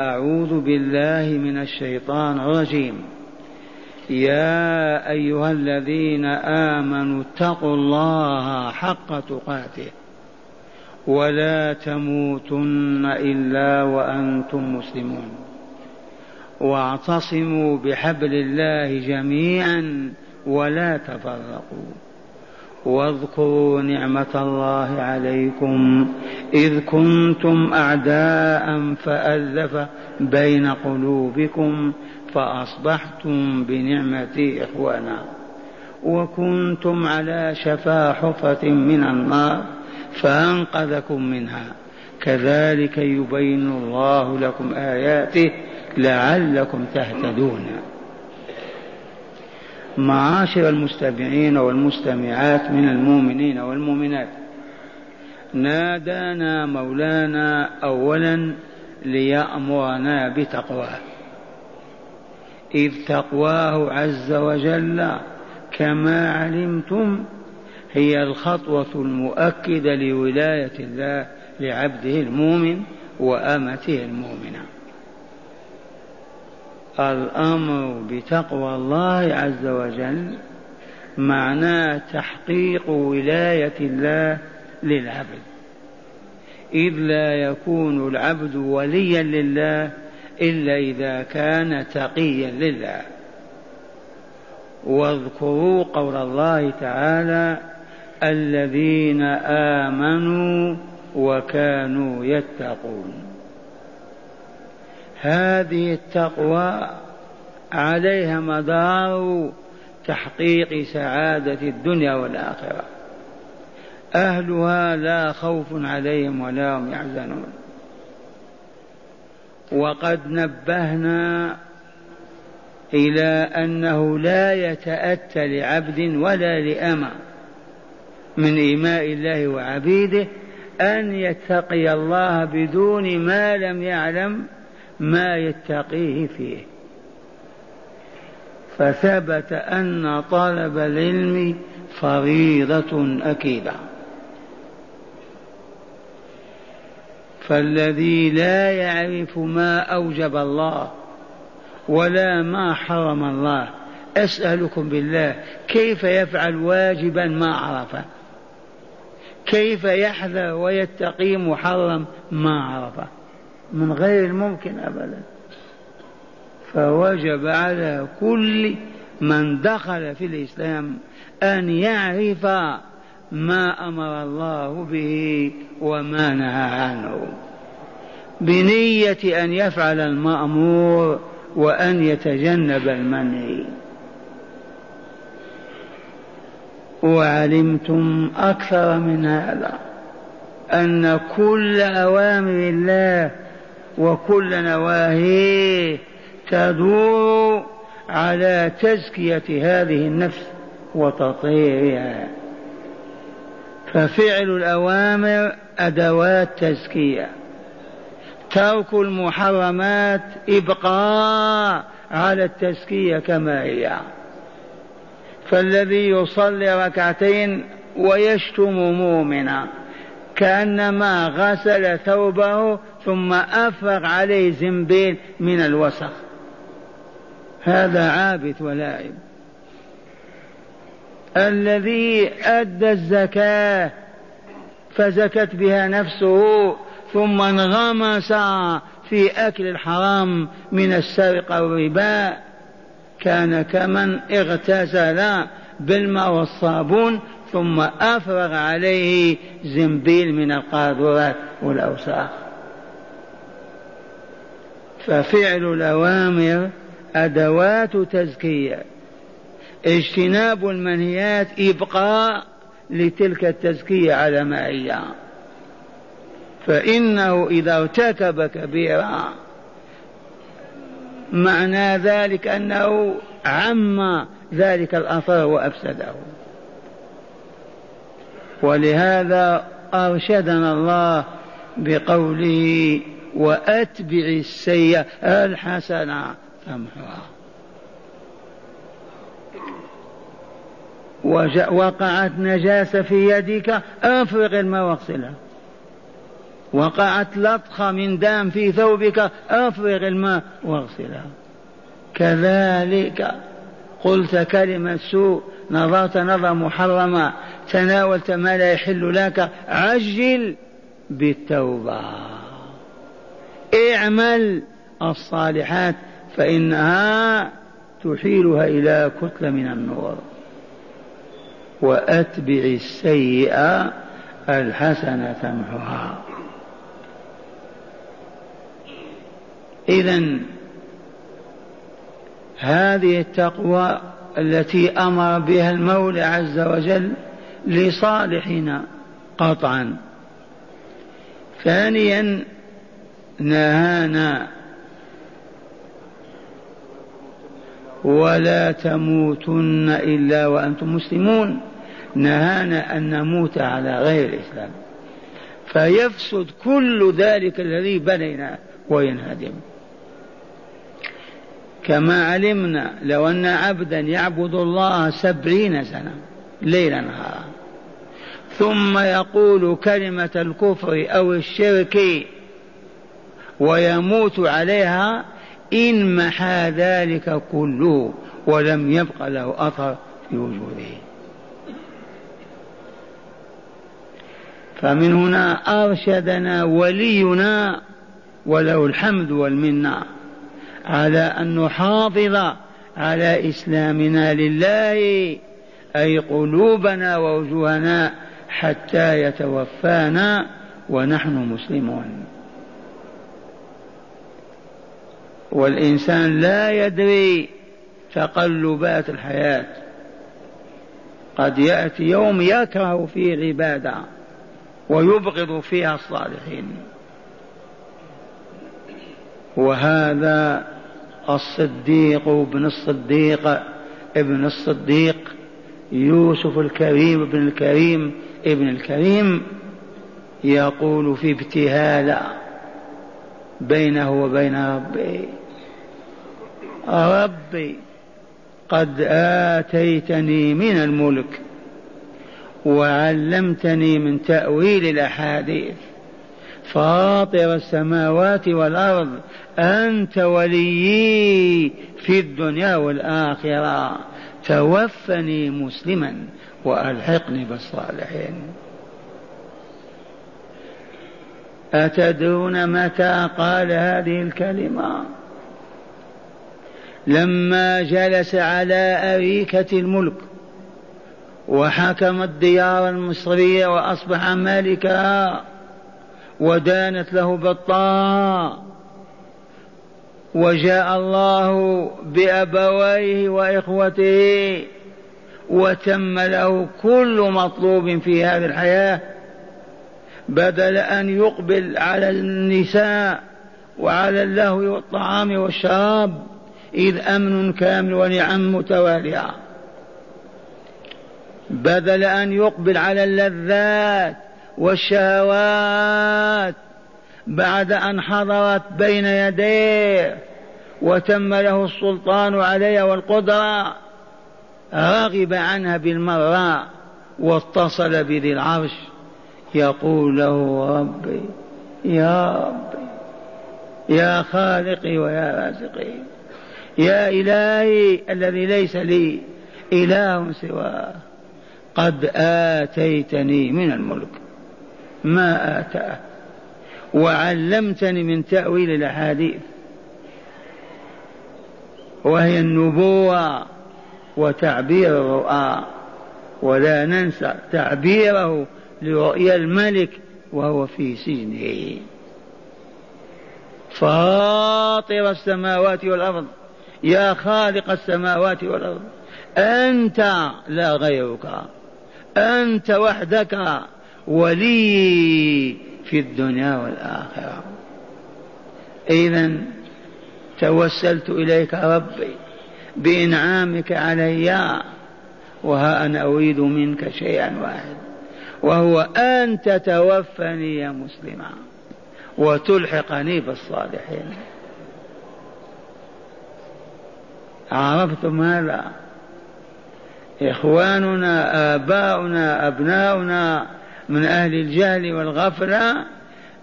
أعوذ بالله من الشيطان الرجيم. يا أيها الذين آمنوا اتقوا الله حق تقاته ولا تموتن إلا وأنتم مسلمون. واعتصموا بحبل الله جميعا ولا تفرقوا. واذكروا نعمة الله عليكم إذ كنتم أعداء فألف بين قلوبكم فأصبحتم بنعمتي إخوانا وكنتم على شفا حفرة من النار فأنقذكم منها كذلك يبين الله لكم آياته لعلكم تهتدون معاشر المستمعين والمستمعات من المؤمنين والمؤمنات. نادانا مولانا اولا ليأمرنا بتقواه. إذ تقواه عز وجل كما علمتم هي الخطوة المؤكدة لولاية الله لعبده المؤمن وأمته المؤمنة. الأمر بتقوى الله عز وجل معناه تحقيق ولاية الله للعبد. إذ لا يكون العبد وليا لله إلا إذا كان تقيا لله. واذكروا قول الله تعالى الذين آمنوا وكانوا يتقون. هذه التقوى عليها مدار تحقيق سعادة الدنيا والآخرة. أهلها لا خوف عليهم ولا هم يحزنون. وقد نبهنا إلى أنه لا يتأتى لعبد ولا لأمة من إيماء الله وعبيده أن يتقي الله بدون ما لم يعلم ما يتقيه فيه. فثبت أن طلب العلم فريضة أكيدة. فالذي لا يعرف ما أوجب الله ولا ما حرم الله أسألكم بالله كيف يفعل واجبا ما عرفه كيف يحذر ويتقي محرم ما عرفه من غير الممكن أبدا. فوجب على كل من دخل في الإسلام أن يعرف ما أمر الله به وما نهى عنه. بنية أن يفعل المأمور وأن يتجنب المنهي وعلمتم أكثر من هذا أن كل أوامر الله وكل نواهيه تدور على تزكية هذه النفس وتطهيرها. ففعل الأوامر أدوات تزكية. ترك المحرمات إبقاء على التزكية كما هي. فالذي يصلي ركعتين ويشتم مؤمنا. كأنما غسل ثوبه ثم أفرغ عليه زنبيل من الوسخ. هذا عابث ولاعب الذي أدى الزكاة فزكت بها نفسه ثم انغمس في أكل الحرام من السرقة والربا كان كمن اغتسل بالماء والصابون ثم أفرغ عليه زنبيل من القاذورات والأوساخ. ففعل الأوامر أدوات تزكية. اجتناب المنهيات إبقاء لتلك التزكية على ما هي. فإنه إذا ارتكب كبيرا معنى ذلك أنه عم ذلك الأثر وأفسده. ولهذا أرشدنا الله بقوله وأتبع السيئة الحسنة. تمحوها وقعت نجاسة في يدك أفرغ الماء واغسلها وقعت لطخة من دام في ثوبك أفرغ الماء واغسلها كذلك قلت كلمة سوء نظرت نظر محرمة تناولت ما لا يحل لك عجل بالتوبة. اعمل الصالحات فإنها تحيلها إلى كتلة من النور. وأتبع السيئة الحسنة تمحها إذا هذه التقوى التي أمر بها المولى عز وجل لصالحنا قطعا. ثانيا نهانا. ولا تموتن إلا وأنتم مسلمون. نهانا أن نموت على غير الإسلام. فيفسد كل ذلك الذي بنيناه وينهدم. كما علمنا لو أن عبدا يعبد الله سبعين سنة ليلا نهارا. ثم يقول كلمة الكفر أو الشرك ويموت عليها إن محى ذلك كله ولم يبق له أثر في وجوده. فمن هنا أرشدنا ولينا وله الحمد والمنة. على أن نحافظ على إسلامنا لله أي قلوبنا ووجوهنا حتى يتوفانا ونحن مسلمون. والإنسان لا يدري تقلبات الحياة. قد يأتي يوم يكره فيه العبادة ويبغض فيها الصالحين. وهذا الصديق ابن الصديق ابن الصديق يوسف الكريم ابن الكريم ابن الكريم يقول في ابتهال بينه وبين ربه ربي قد آتيتني من الملك وعلمتني من تأويل الأحاديث. فاطر السماوات والأرض أنت وليي في الدنيا والآخرة. توفني مسلما وألحقني بالصالحين. أتدرون متى قال هذه الكلمة؟ لما جلس على أريكة الملك وحكم الديار المصرية وأصبح ملكا ودانت له بالطاعة وجاء الله بأبويه وإخوته وتم له كل مطلوب في هذه الحياة بدل أن يقبل على النساء وعلى اللهو والطعام والشراب إذ أمن كامل ونعم متوالية. بدل أن يقبل على اللذات والشهوات بعد أن حضرت بين يديه وتم له السلطان عليها والقدرة رغب عنها بالمرة واتصل بذي العرش يقول له ربي يا ربي يا خالقي ويا رازقي يا إلهي الذي ليس لي إله سواه قد آتيتني من الملك. ما آتاه. وعلمتني من تأويل الأحاديث. وهي النبوة وتعبير الرؤى ولا ننسى تعبيره لرؤيا الملك وهو في سجنه. فاطر السماوات والأرض. يا خالق السماوات والأرض. أنت لا غيرك. أنت وحدك. ولي في الدنيا والآخرة. إذا توسلت إليك ربي بإنعامك علي وها أنا أريد منك شيئا واحد وهو أن تتوفني مسلما وتلحقني بالصالحين. عرفتم هذا؟ إخواننا آباؤنا أبناؤنا من أهل الجهل والغفلة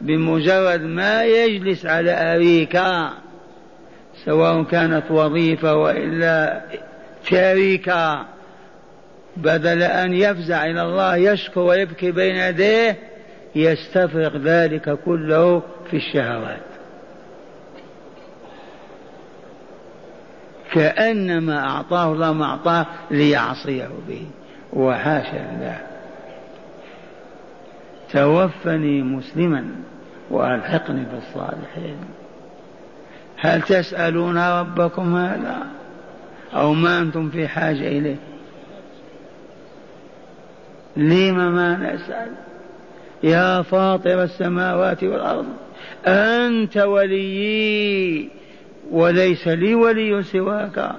بمجرد ما يجلس على أريكة سواء كانت وظيفة وإلا شريكة بدل أن يفزع إلى الله يشكو ويبكي بين يديه يستفرغ ذلك كله في الشهوات. كأنما أعطاه الله ما أعطاه ليعصيه به. وحاشا الله. توفني مسلما وألحقني بالصالحين. هل تسألون ربكم هذا أو ما أنتم في حاجة إليه؟ لم ما نسأل؟ يا فاطر السماوات والأرض أنت وليي وليس لي ولي سواك.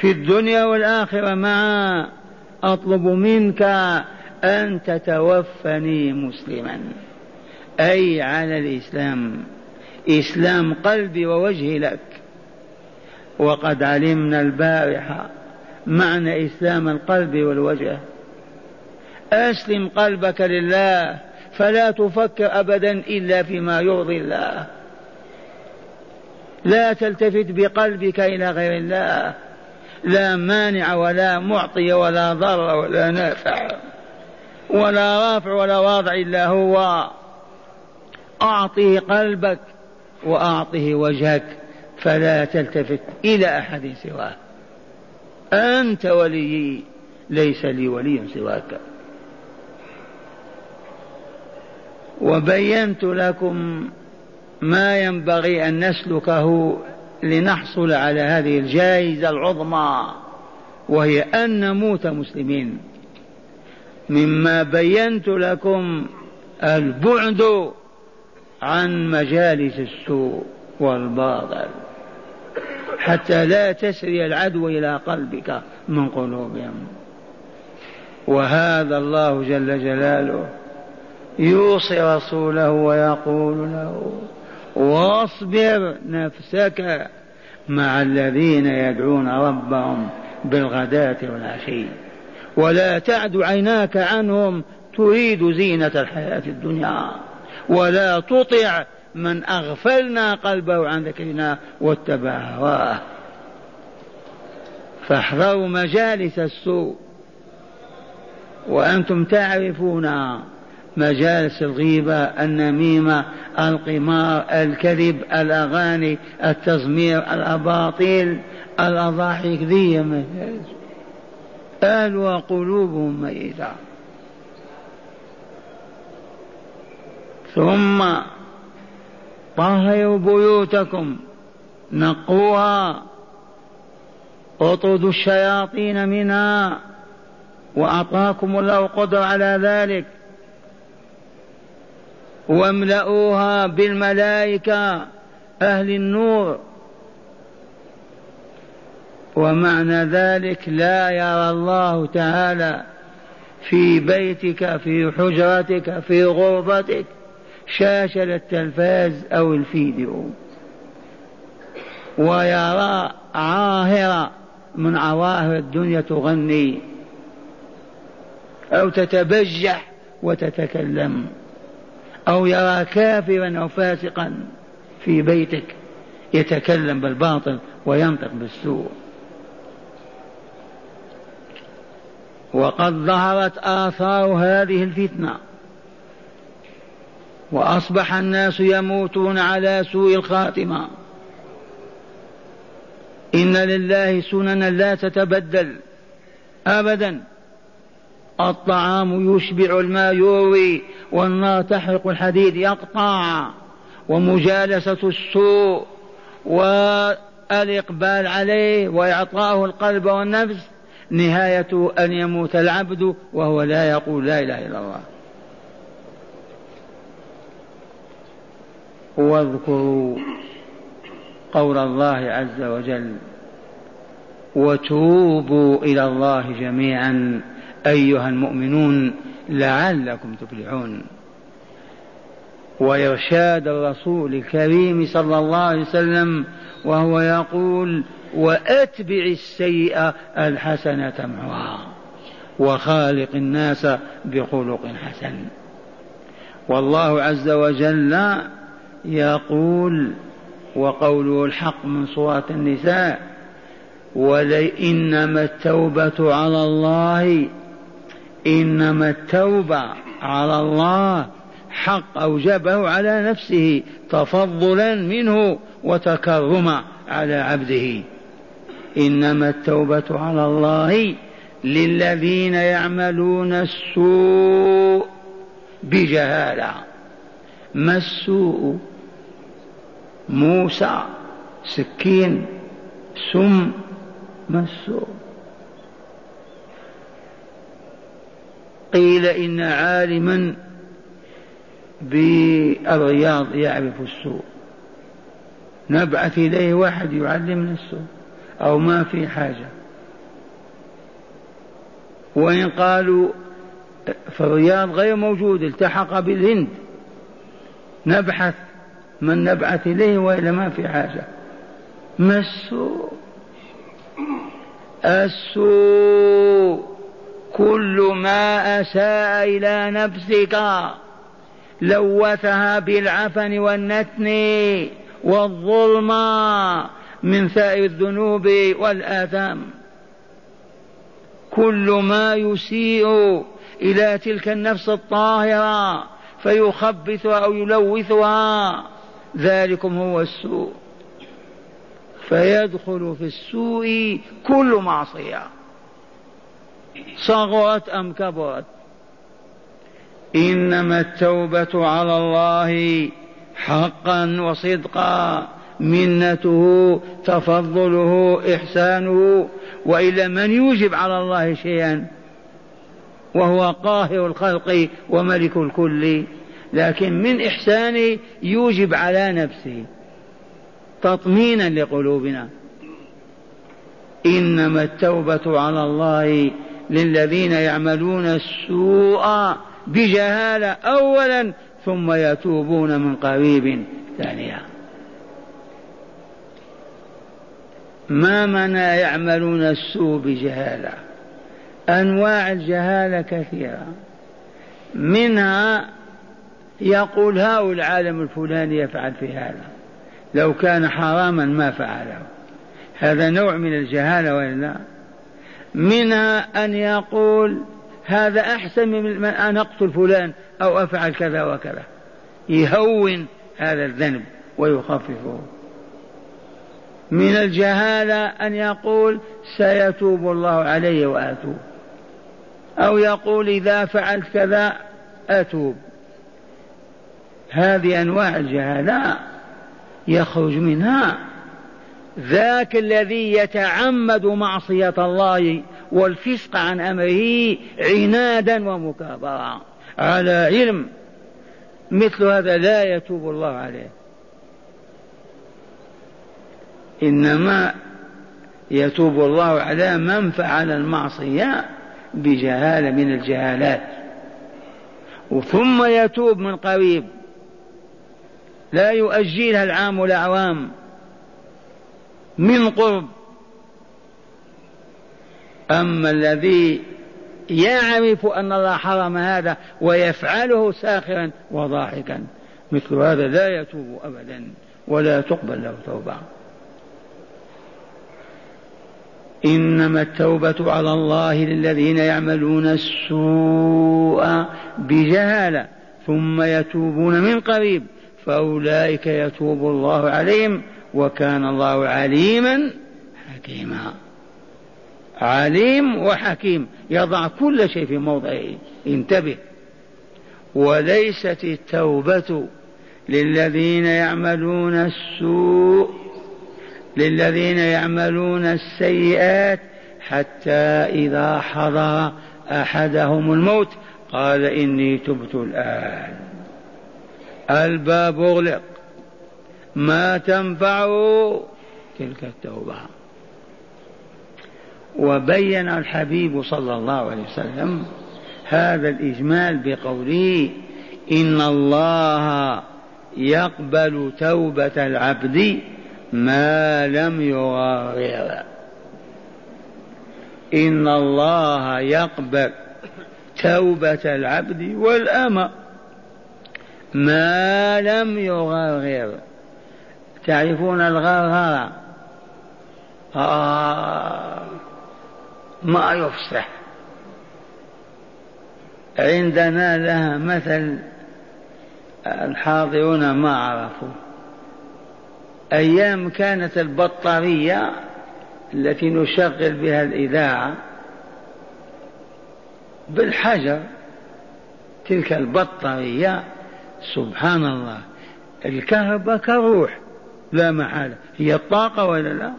في الدنيا والآخرة معا أطلب منك أن تتوفني مسلما. أي على الإسلام. إسلام قلبي ووجهي لك. وقد علمنا البارحة معنى إسلام القلب والوجه. أسلم قلبك لله فلا تفكر أبدا إلا فيما يرضي الله. لا تلتفت بقلبك إلى غير الله. لا مانع ولا معطي ولا ضر ولا نافع. ولا رافع ولا واضع إلا هو. أعطه قلبك وأعطه وجهك فلا تلتفت إلى أحد سواه أنت وليي ليس لي ولي سواك. وبينت لكم ما ينبغي أن نسلكه لنحصل على هذه الجائزة العظمى وهي أن نموت مسلمين. مما بينت لكم البعد عن مجالس السوء والباطل. حتى لا تسري العدو إلى قلبك من قلوبهم. وهذا الله جل جلاله يوصي رسوله ويقول له واصبر نفسك مع الذين يدعون ربهم بالغداة والعشي. ولا تعد عيناك عنهم تريد زينة الحياة الدنيا. ولا تطع من أغفلنا قلبه عن ذكرنا واتبع هواه فاحذروا مجالس السوء. وأنتم تعرفون مجالس الغيبة النميمة القمار الكذب الأغاني التزمير الأباطيل الأضاحك ذي مجالس. أهلها قلوبهم ميتة ثم طهروا بيوتكم نقوها. اطردوا الشياطين منها وأعطاكم الله قدرة على ذلك. واملؤوها بالملائكة أهل النور. ومعنى ذلك لا يرى الله تعالى في بيتك في حجرتك في غرفتك شاشة التلفاز أو الفيديو. ويرى عاهرة من عواهر الدنيا تغني أو تتبجح وتتكلم أو يرى كافرا أو فاسقا في بيتك يتكلم بالباطل وينطق بالسوء. وقد ظهرت آثار هذه الفتنة. وأصبح الناس يموتون على سوء الخاتمة. إن لله سننا لا تتبدل أبدا. الطعام يشبع الماء يروي والنار تحرق الحديد يقطع. ومجالسة السوء والإقبال عليه وإعطاءه القلب والنفس نهاية أن يموت العبد وهو لا يقول لا إله إلا الله. واذكروا قول الله عز وجل وتوبوا إلى الله جميعا أيها المؤمنون لعلكم تفلحون. وإرشاد الرسول الكريم صلى الله عليه وسلم وهو يقول وأتبع السيئة الحسنة تمحوها وخالق الناس بخلق حسن. والله عز وجل يقول وقوله الحق من سورة النساء ولئنما التوبة على الله إنما التوبة على الله حق أوجبه على نفسه تفضلا منه وتكرما على عبده. إنما التوبة على الله للذين يعملون السوء بجهالة. ما السوء؟ موسى سكين سم. ما السوء؟ قيل إن عالما بالرياض يعرف السوء. نبعث إليه واحد يعلمنا السوء أو ما في حاجة. وإن قالوا في الرياض غير موجود التحق بالهند. نبحث من نبعث إليه وإلا ما في حاجة. ما السوء؟ السوء كل ما أساء إلى نفسك. لوثها بالعفن والنتن والظلم من سائر الذنوب والآثام. كل ما يسيء إلى تلك النفس الطاهرة فيخبثها أو يلوثها ذلكم هو السوء. فيدخل في السوء كل معصية. صغرت أم كبرت؟ إنما التوبة على الله حقا وصدقا. منته تفضله إحسانه. وإلا من يوجب على الله شيئا وهو قاهر الخلق وملك الكل لكن من إحسانه يوجب على نفسه تطمينا لقلوبنا. إنما التوبة على الله للذين يعملون السوء بجهالة أولا ثم يتوبون من قريب ثانيا. ما معنى يعملون السوء بجهالة أنواع الجهالة كثيرة. منها يقول هاو العالم الفلاني يفعل في هذا. لو كان حراما ما فعله. هذا نوع من الجهالة وإلا. منها أن يقول هذا أحسن من أن أقتل فلان أو أفعل كذا وكذا. يهون هذا الذنب ويخففه. من الجهالة أن يقول سيتوب الله علي وأتوب. أو يقول إذا فعلت كذا أتوب. هذه أنواع الجهالة يخرج منها. ذاك الذي يتعمد معصية الله والفسق عن أمره عنادا ومكابرة. على علم مثل هذا لا يتوب الله عليه. إنما يتوب الله على من فعل المعصية بجهالة من الجهالات. ثم يتوب من قريب. لا يؤجلها العام والأعوام من قرب. أما الذي يعرف أن الله حرم هذا ويفعله ساخرا وضاحكا مثل هذا لا يتوب أبدا ولا تقبل له توبة. إنما التوبة على الله للذين يعملون السوء بجهالة ثم يتوبون من قريب فأولئك يتوب الله عليهم وكان الله عليما حكيما. عليم وحكيم يضع كل شيء في موضعه انتبه. وليست التوبة للذين يعملون السوء للذين يعملون السيئات حتى إذا حضر أحدهم الموت قال إني تبت الآن. الباب أغلق. ما تنفعه تلك التوبة؟ وبين الحبيب صلى الله عليه وسلم هذا الإجمال بقوله إن الله يقبل توبة العبد ما لم يغرر إن الله يقبل توبة العبد والأمة ما لم يغرغر تعرفون الغرغرة؟ آه. ما يفصح عندنا لها مثل الحاضرون ما عرفوا. أيام كانت البطارية التي نشغل بها الإذاعة بالحجر تلك البطارية سبحان الله الكهرباء كروح لا محالة هي الطاقة ولا لا؟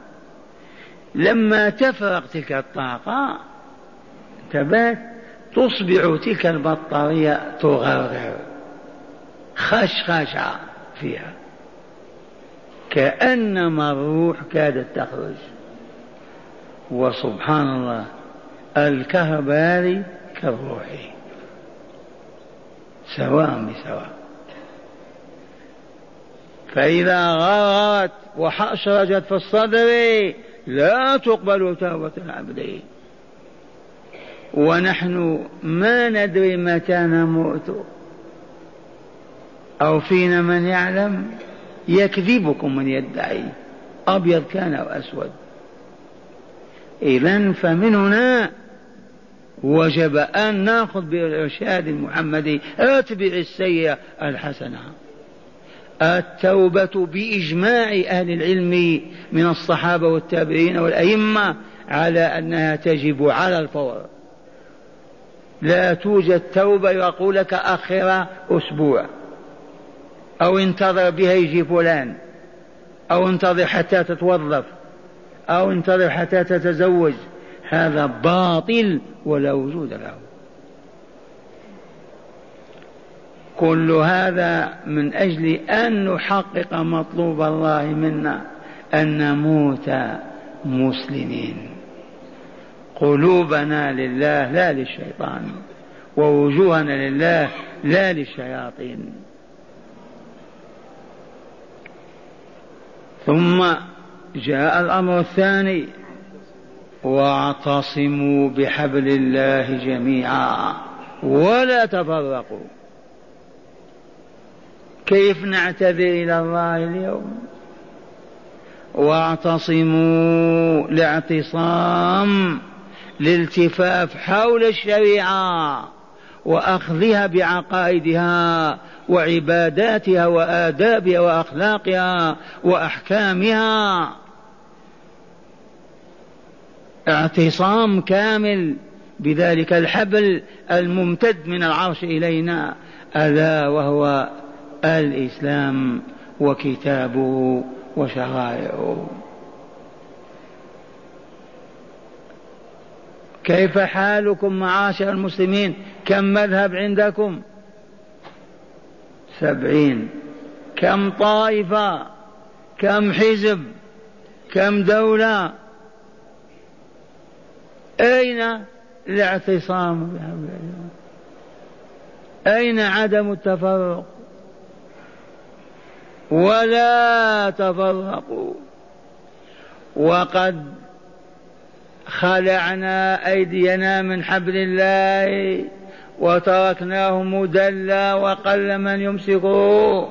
لما تفرغ تلك الطاقة تبات تصبح تلك البطارية تغرغر. خشخشة فيها. كأنما الروح كادت تخرج. وسبحان الله الكهرباء كالروح سواء بسواء. فإذا غرت وحشرجت في الصدر لا تقبل توبة العبد ونحن ما ندري متى نموت. أو فينا من يعلم؟ يكذبكم من يدعي. أبيض كان أو أسود. إذا فمن هنا وجب أن نأخذ بالإرشاد المحمدي اتبع السيئة الحسنة. التوبة بإجماع أهل العلم من الصحابة والتابعين والأئمة على أنها تجب على الفور. لا توجد توبة يقول لك أخر أسبوع. أو انتظر بها يجي فلان. أو انتظر حتى تتوظف. أو انتظر حتى تتزوج. هذا باطل ولا وجود له. كل هذا من أجل أن نحقق مطلوب الله منا أن نموت مسلمين. قلوبنا لله لا للشيطان ووجوهنا لله لا للشياطين. ثم جاء الأمر الثاني واعتصموا بحبل الله جميعا ولا تفرقوا. كيف نعتذر إلى الله اليوم؟ واعتصموا الاعتصام الالتفاف حول الشريعة وأخذها بعقائدها وعباداتها وآدابها وأخلاقها وأحكامها. اعتصام كامل بذلك الحبل الممتد من العرش إلينا ألا وهو الإسلام وكتابه وشرائعه. كيف حالكم معاشر المسلمين؟ كم مذهب عندكم؟ سبعين. كم طائفة؟ كم حزب؟ كم دولة؟ أين الاعتصام؟ الله أين عدم التفرق؟ ولا تفرقوا. وقد خلعنا أيدينا من حبل الله وتركناه مدلى وقل من يمسكه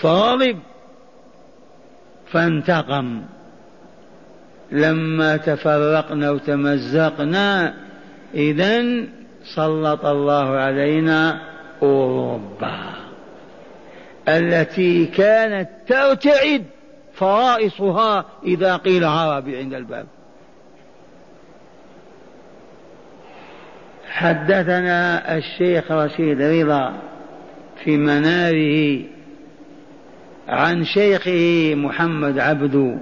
فغضب. فانتقم. لما تفرقنا وتمزقنا إذا سلط الله علينا أوروبا. التي كانت ترتعد فرائصها إذا قيل عربي عند الباب. حدثنا الشيخ رشيد رضا في مناره عن شيخه محمد عبدو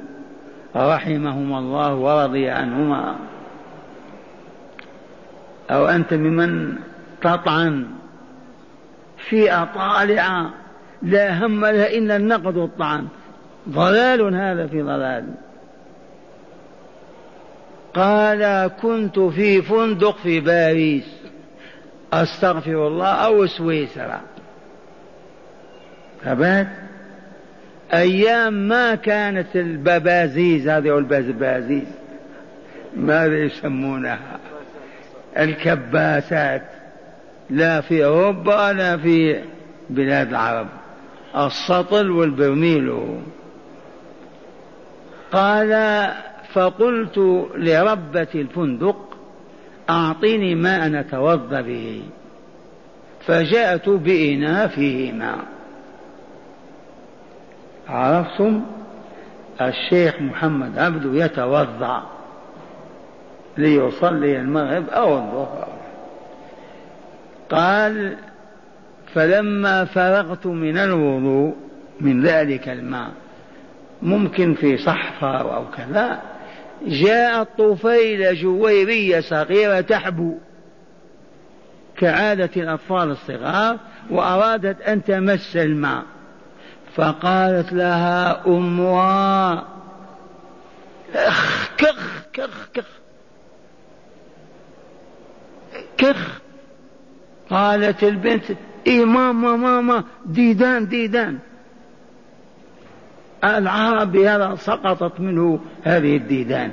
رحمهما الله ورضي عنهما. أو أنت ممن تطعن في أطالع لا هم لها إلا النقد والطعن ضلال هذا في ضلال. قال كنت في فندق في باريس. أستغفر الله أو سويسرا. فبات أيام ما كانت الببازيز هذه أو البزبازيز ماذا يسمونها. الكباسات. لا في أوروبا لا في بلاد العرب. السطل والبرميل. قال فقلت لربة الفندق أعطيني ماء نتوضأ به. فجاءت بإناء فيه ماء عرفتم؟ الشيخ محمد عبده يتوضأ ليصلي المغرب أو الظهر. قال فلما فرغت من الوضوء من ذلك الماء ممكن في صحفة أو كذا جاءت طفيلة جويرية صغيرة تحبو. كعادة الأطفال الصغار وأرادت أن تمس الماء. فقالت لها أمها أخ كخ كخ كخ كخ. قالت البنت إيه ماما ديدان ديدان. العربي هذا سقطت منه هذه الديدان.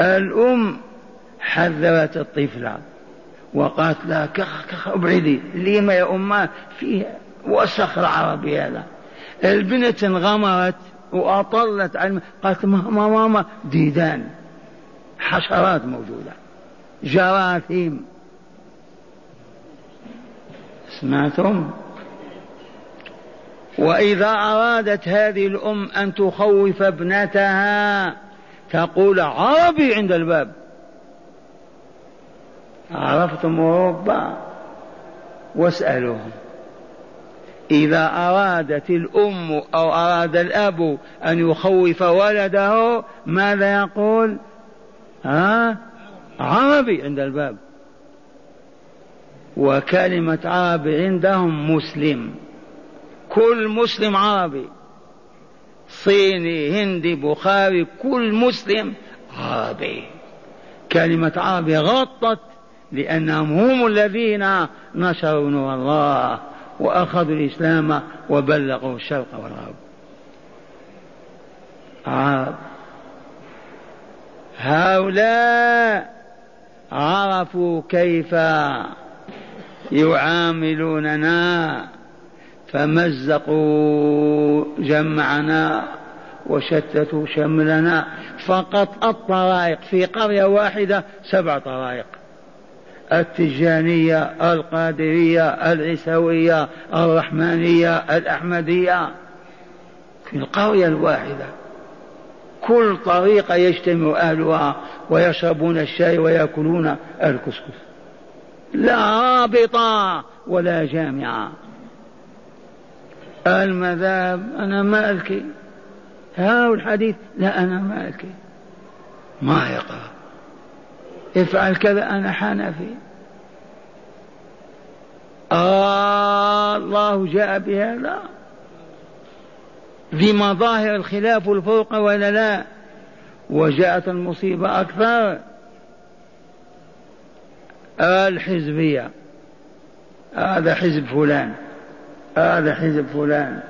الأم حذرت الطفلة وقالت لها كخ كخ أبعدي. لما يا أمة؟ فيه وسخ العربي هذا. البنت انغمرت وأطلت علم. قالت ماما ماما ديدان. حشرات موجودة. جراثيم. سمعتم وإذا أرادت هذه الأم أن تخوف ابنتها تقول عربي عند الباب. عرفتم أوروبا؟ واسألوهم. إذا أرادت الأم أو أراد الأب أن يخوف ولده ماذا يقول؟ ها؟ عربي عند الباب. وكلمة عربي عندهم مسلم. كل مسلم عربي. صيني هندي بخاري كل مسلم عربي. كلمة عربي غطت لأنهم هم الذين نشروا نور الله وأخذوا الإسلام وبلغوا الشرق والغرب. عرب. هؤلاء عرفوا كيف يعاملوننا فمزقوا جمعنا وشتتوا شملنا فقط الطرائق. في قرية واحدة سبع طرائق. التجانية القادرية العيسوية الرحمانية الأحمدية. في القرية الواحدة كل طريقة يجتمع أهلها ويشربون الشاي ويأكلون الكسكس. لا رابطة ولا جامعة. المذهب أنا مالكي ها الحديث؟ لا أنا مالكي ما يقرأ افعل كذا أنا حنفي. آه الله جاء بهذا بمظاهر الخلاف والفرق ولا لا؟ وجاءت المصيبة أكثر. الحزبية. هذا حزب فلان. هذا حزب فلان.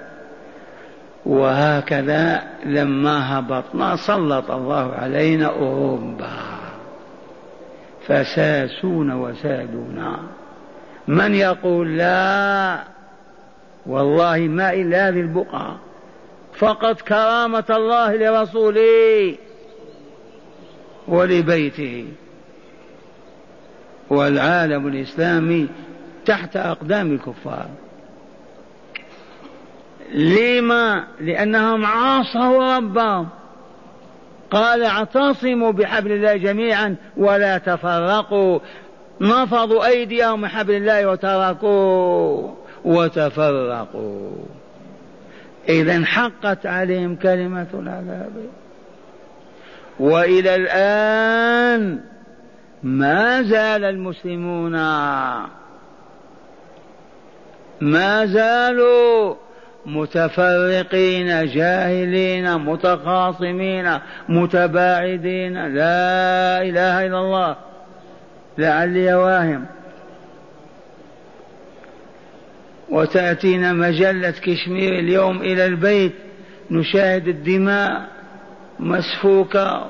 وهكذا لما هبطنا سلط الله علينا أوروبا. فساسون وسادونا. من يقول لا؟ والله ما إلا هذه البقعة فقط كرامة الله لرسوله ولبيته. والعالم الإسلامي تحت أقدام الكفار. لما؟ لأنهم عاصوا ربهم. قال اعتصموا بحبل الله جميعا ولا تفرقوا. نفضوا أيديهم من حبل الله وتركوا وتفرقوا. إذا حقت عليهم كلمة العذاب. وإلى الآن ما زال المسلمون ما زالوا متفرقين جاهلين متخاصمين متباعدين. لا إله إلا الله. لعلي واهم وتأتينا مجلة كشمير اليوم إلى البيت. نشاهد الدماء مسفوكة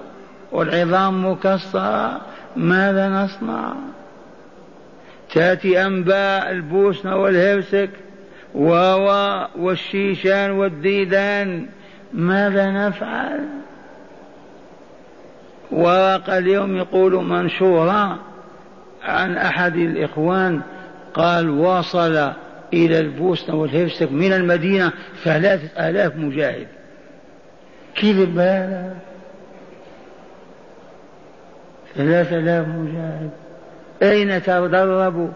والعظام مكسرة. ماذا نصنع؟ تأتي أنباء البوسنة والهرسك والشيشان والديدان ماذا نفعل؟ ورق اليوم يقول منشورا عن أحد الإخوان قال وصل إلى البوسنة والهرسك من المدينة ثلاثة آلاف مجاهد. كذب هذا ثلاثة آلاف مجاهد أين تدربوا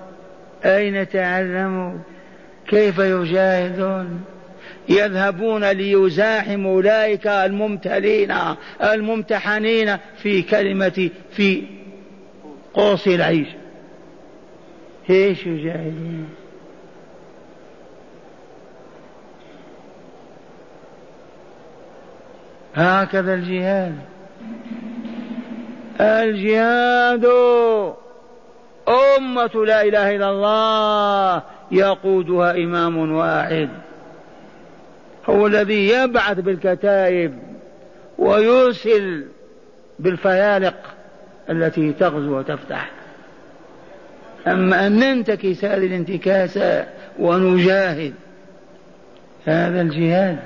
أين تعلموا كيف يجاهدون؟ يذهبون ليزاحموا أولئك الممتلين الممتحنين في كلمة في قوس العيش. إيش يجاهدون؟ هكذا الجهاد. الجهاد. أمة لا إله إلا الله يقودها إمام واحد. هو الذي يبعث بالكتائب ويرسل بالفيالق التي تغزو وتفتح. أما أن ننتكس هذه الانتكاسة ونجاهد هذا الجهاد.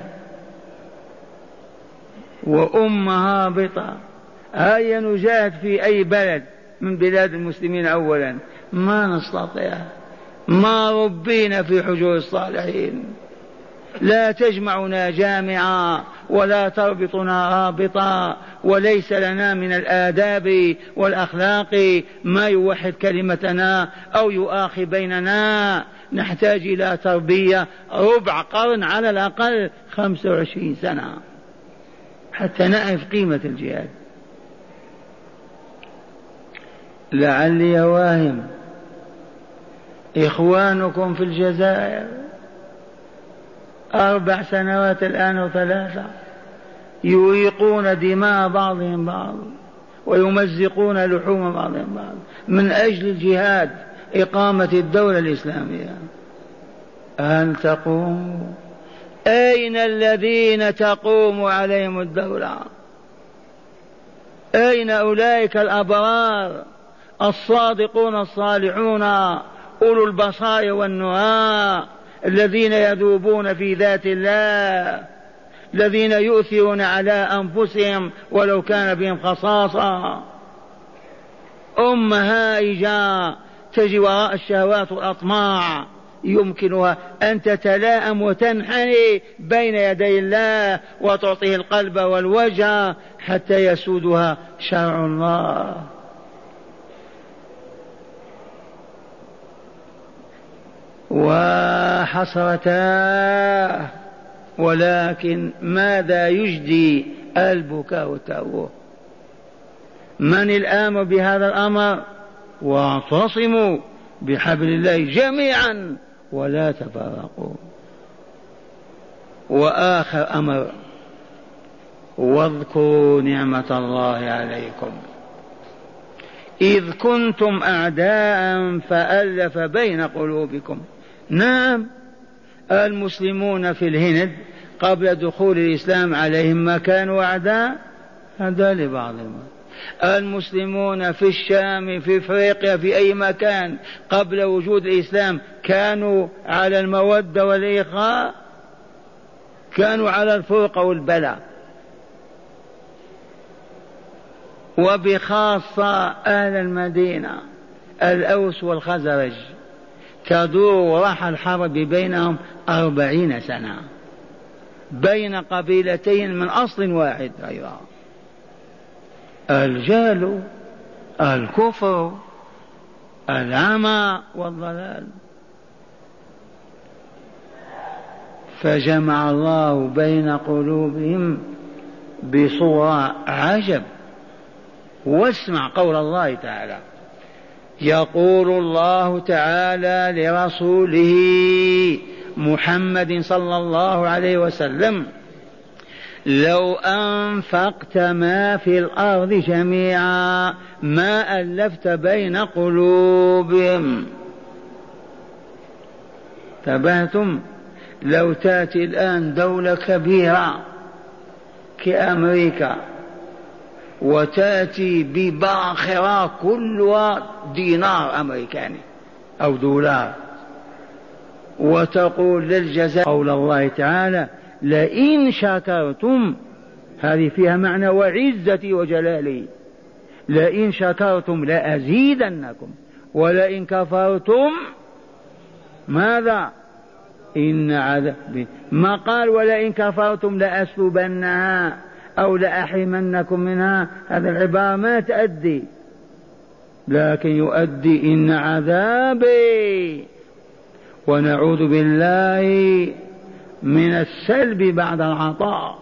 وأمة هابطة. هيا نجاهد في أي بلد من بلاد المسلمين أولا. ما نستطيع. ما ربينا في حجور الصالحين. لا تجمعنا جامعا ولا تربطنا رابطا وليس لنا من الآداب والأخلاق ما يوحد كلمتنا أو يؤاخي بيننا. نحتاج إلى تربية ربع قرن على الأقل خمسة وعشرين سنة. حتى نعرف قيمة الجهاد. لعلي واهم. إخوانكم في الجزائر. أربع سنوات الآن وثلاثة. يريقون دماء بعضهم بعض ويمزقون لحوم بعضهم بعض. من أجل الجهاد إقامة الدولة الإسلامية. هل تقوم أين الذين تقوم عليهم الدولة؟ أين أولئك الأبرار؟ الصادقون الصالحون أولو البصائر والنهى الذين يذوبون في ذات الله الذين يؤثرون على أنفسهم ولو كان بهم خصاصة. أم هائجة تجي وراء الشهوات والأطماع يمكنها أن تتلاءم وتنحني بين يدي الله وتعطيه القلب والوجه حتى يسودها شرع الله. وحسرتاه ولكن ماذا يجدي البكاء والتأوه؟ من الآمر بهذا الأمر؟ واعتصموا بحبل الله جميعا ولا تفرقوا. وآخر أمر واذكروا نعمة الله عليكم. إذ كنتم أعداء فألف بين قلوبكم. نعم. المسلمون في الهند قبل دخول الإسلام عليهم ما كانوا أعداء هذا لبعضهم المسلمون في الشام في إفريقيا في أي مكان قبل وجود الإسلام كانوا على المودة والاخاء كانوا على الفرقه والبلاء. وبخاصة أهل المدينة الأوس والخزرج. تدور رح الحرب بينهم أربعين سنة. بين قبيلتين من أصل واحد أيضا الجهل الكفر العمى والضلال. فجمع الله بين قلوبهم بصورة عجب. واسمع قول الله تعالى. يقول الله تعالى لرسوله محمد صلى الله عليه وسلم لو أنفقت ما في الأرض جميعا ما ألفت بين قلوبهم. تبهتم؟ لو تأتي الآن دولة كبيرة كأمريكا وتأتي بباخرة كلها دينار أمريكاني أو دولار. وتقول للجزاء قول الله تعالى لئن شكرتم هذه فيها معنى وعزتي وجلالي. لئن شكرتم لأزيدنكم ولئن كفرتم ماذا؟ إن عذابي. ما قال ولئن كفرتم لأسلبنها. أو لأحرمنكم منها. هذا العبارة ما تأدي. لكن يؤدي إن عذابي ونعوذ بالله من السلب بعد العطاء.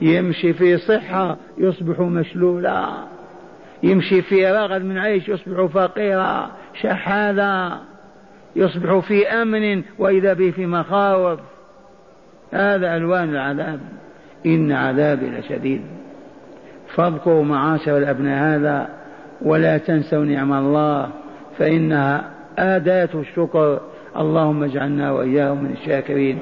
يمشي في صحة يصبح مشلولا. يمشي في رغد من عيش يصبح فقيرا. شحاذا. يصبح في أمن وإذا به في مخاوف. هذا ألوان العذاب. إن عذابي لشديد. فاذكروا معاشر الأبناء هذا ولا تنسوا نعم الله فإنها أداة الشكر. اللهم اجعلنا وإياهم من الشاكرين.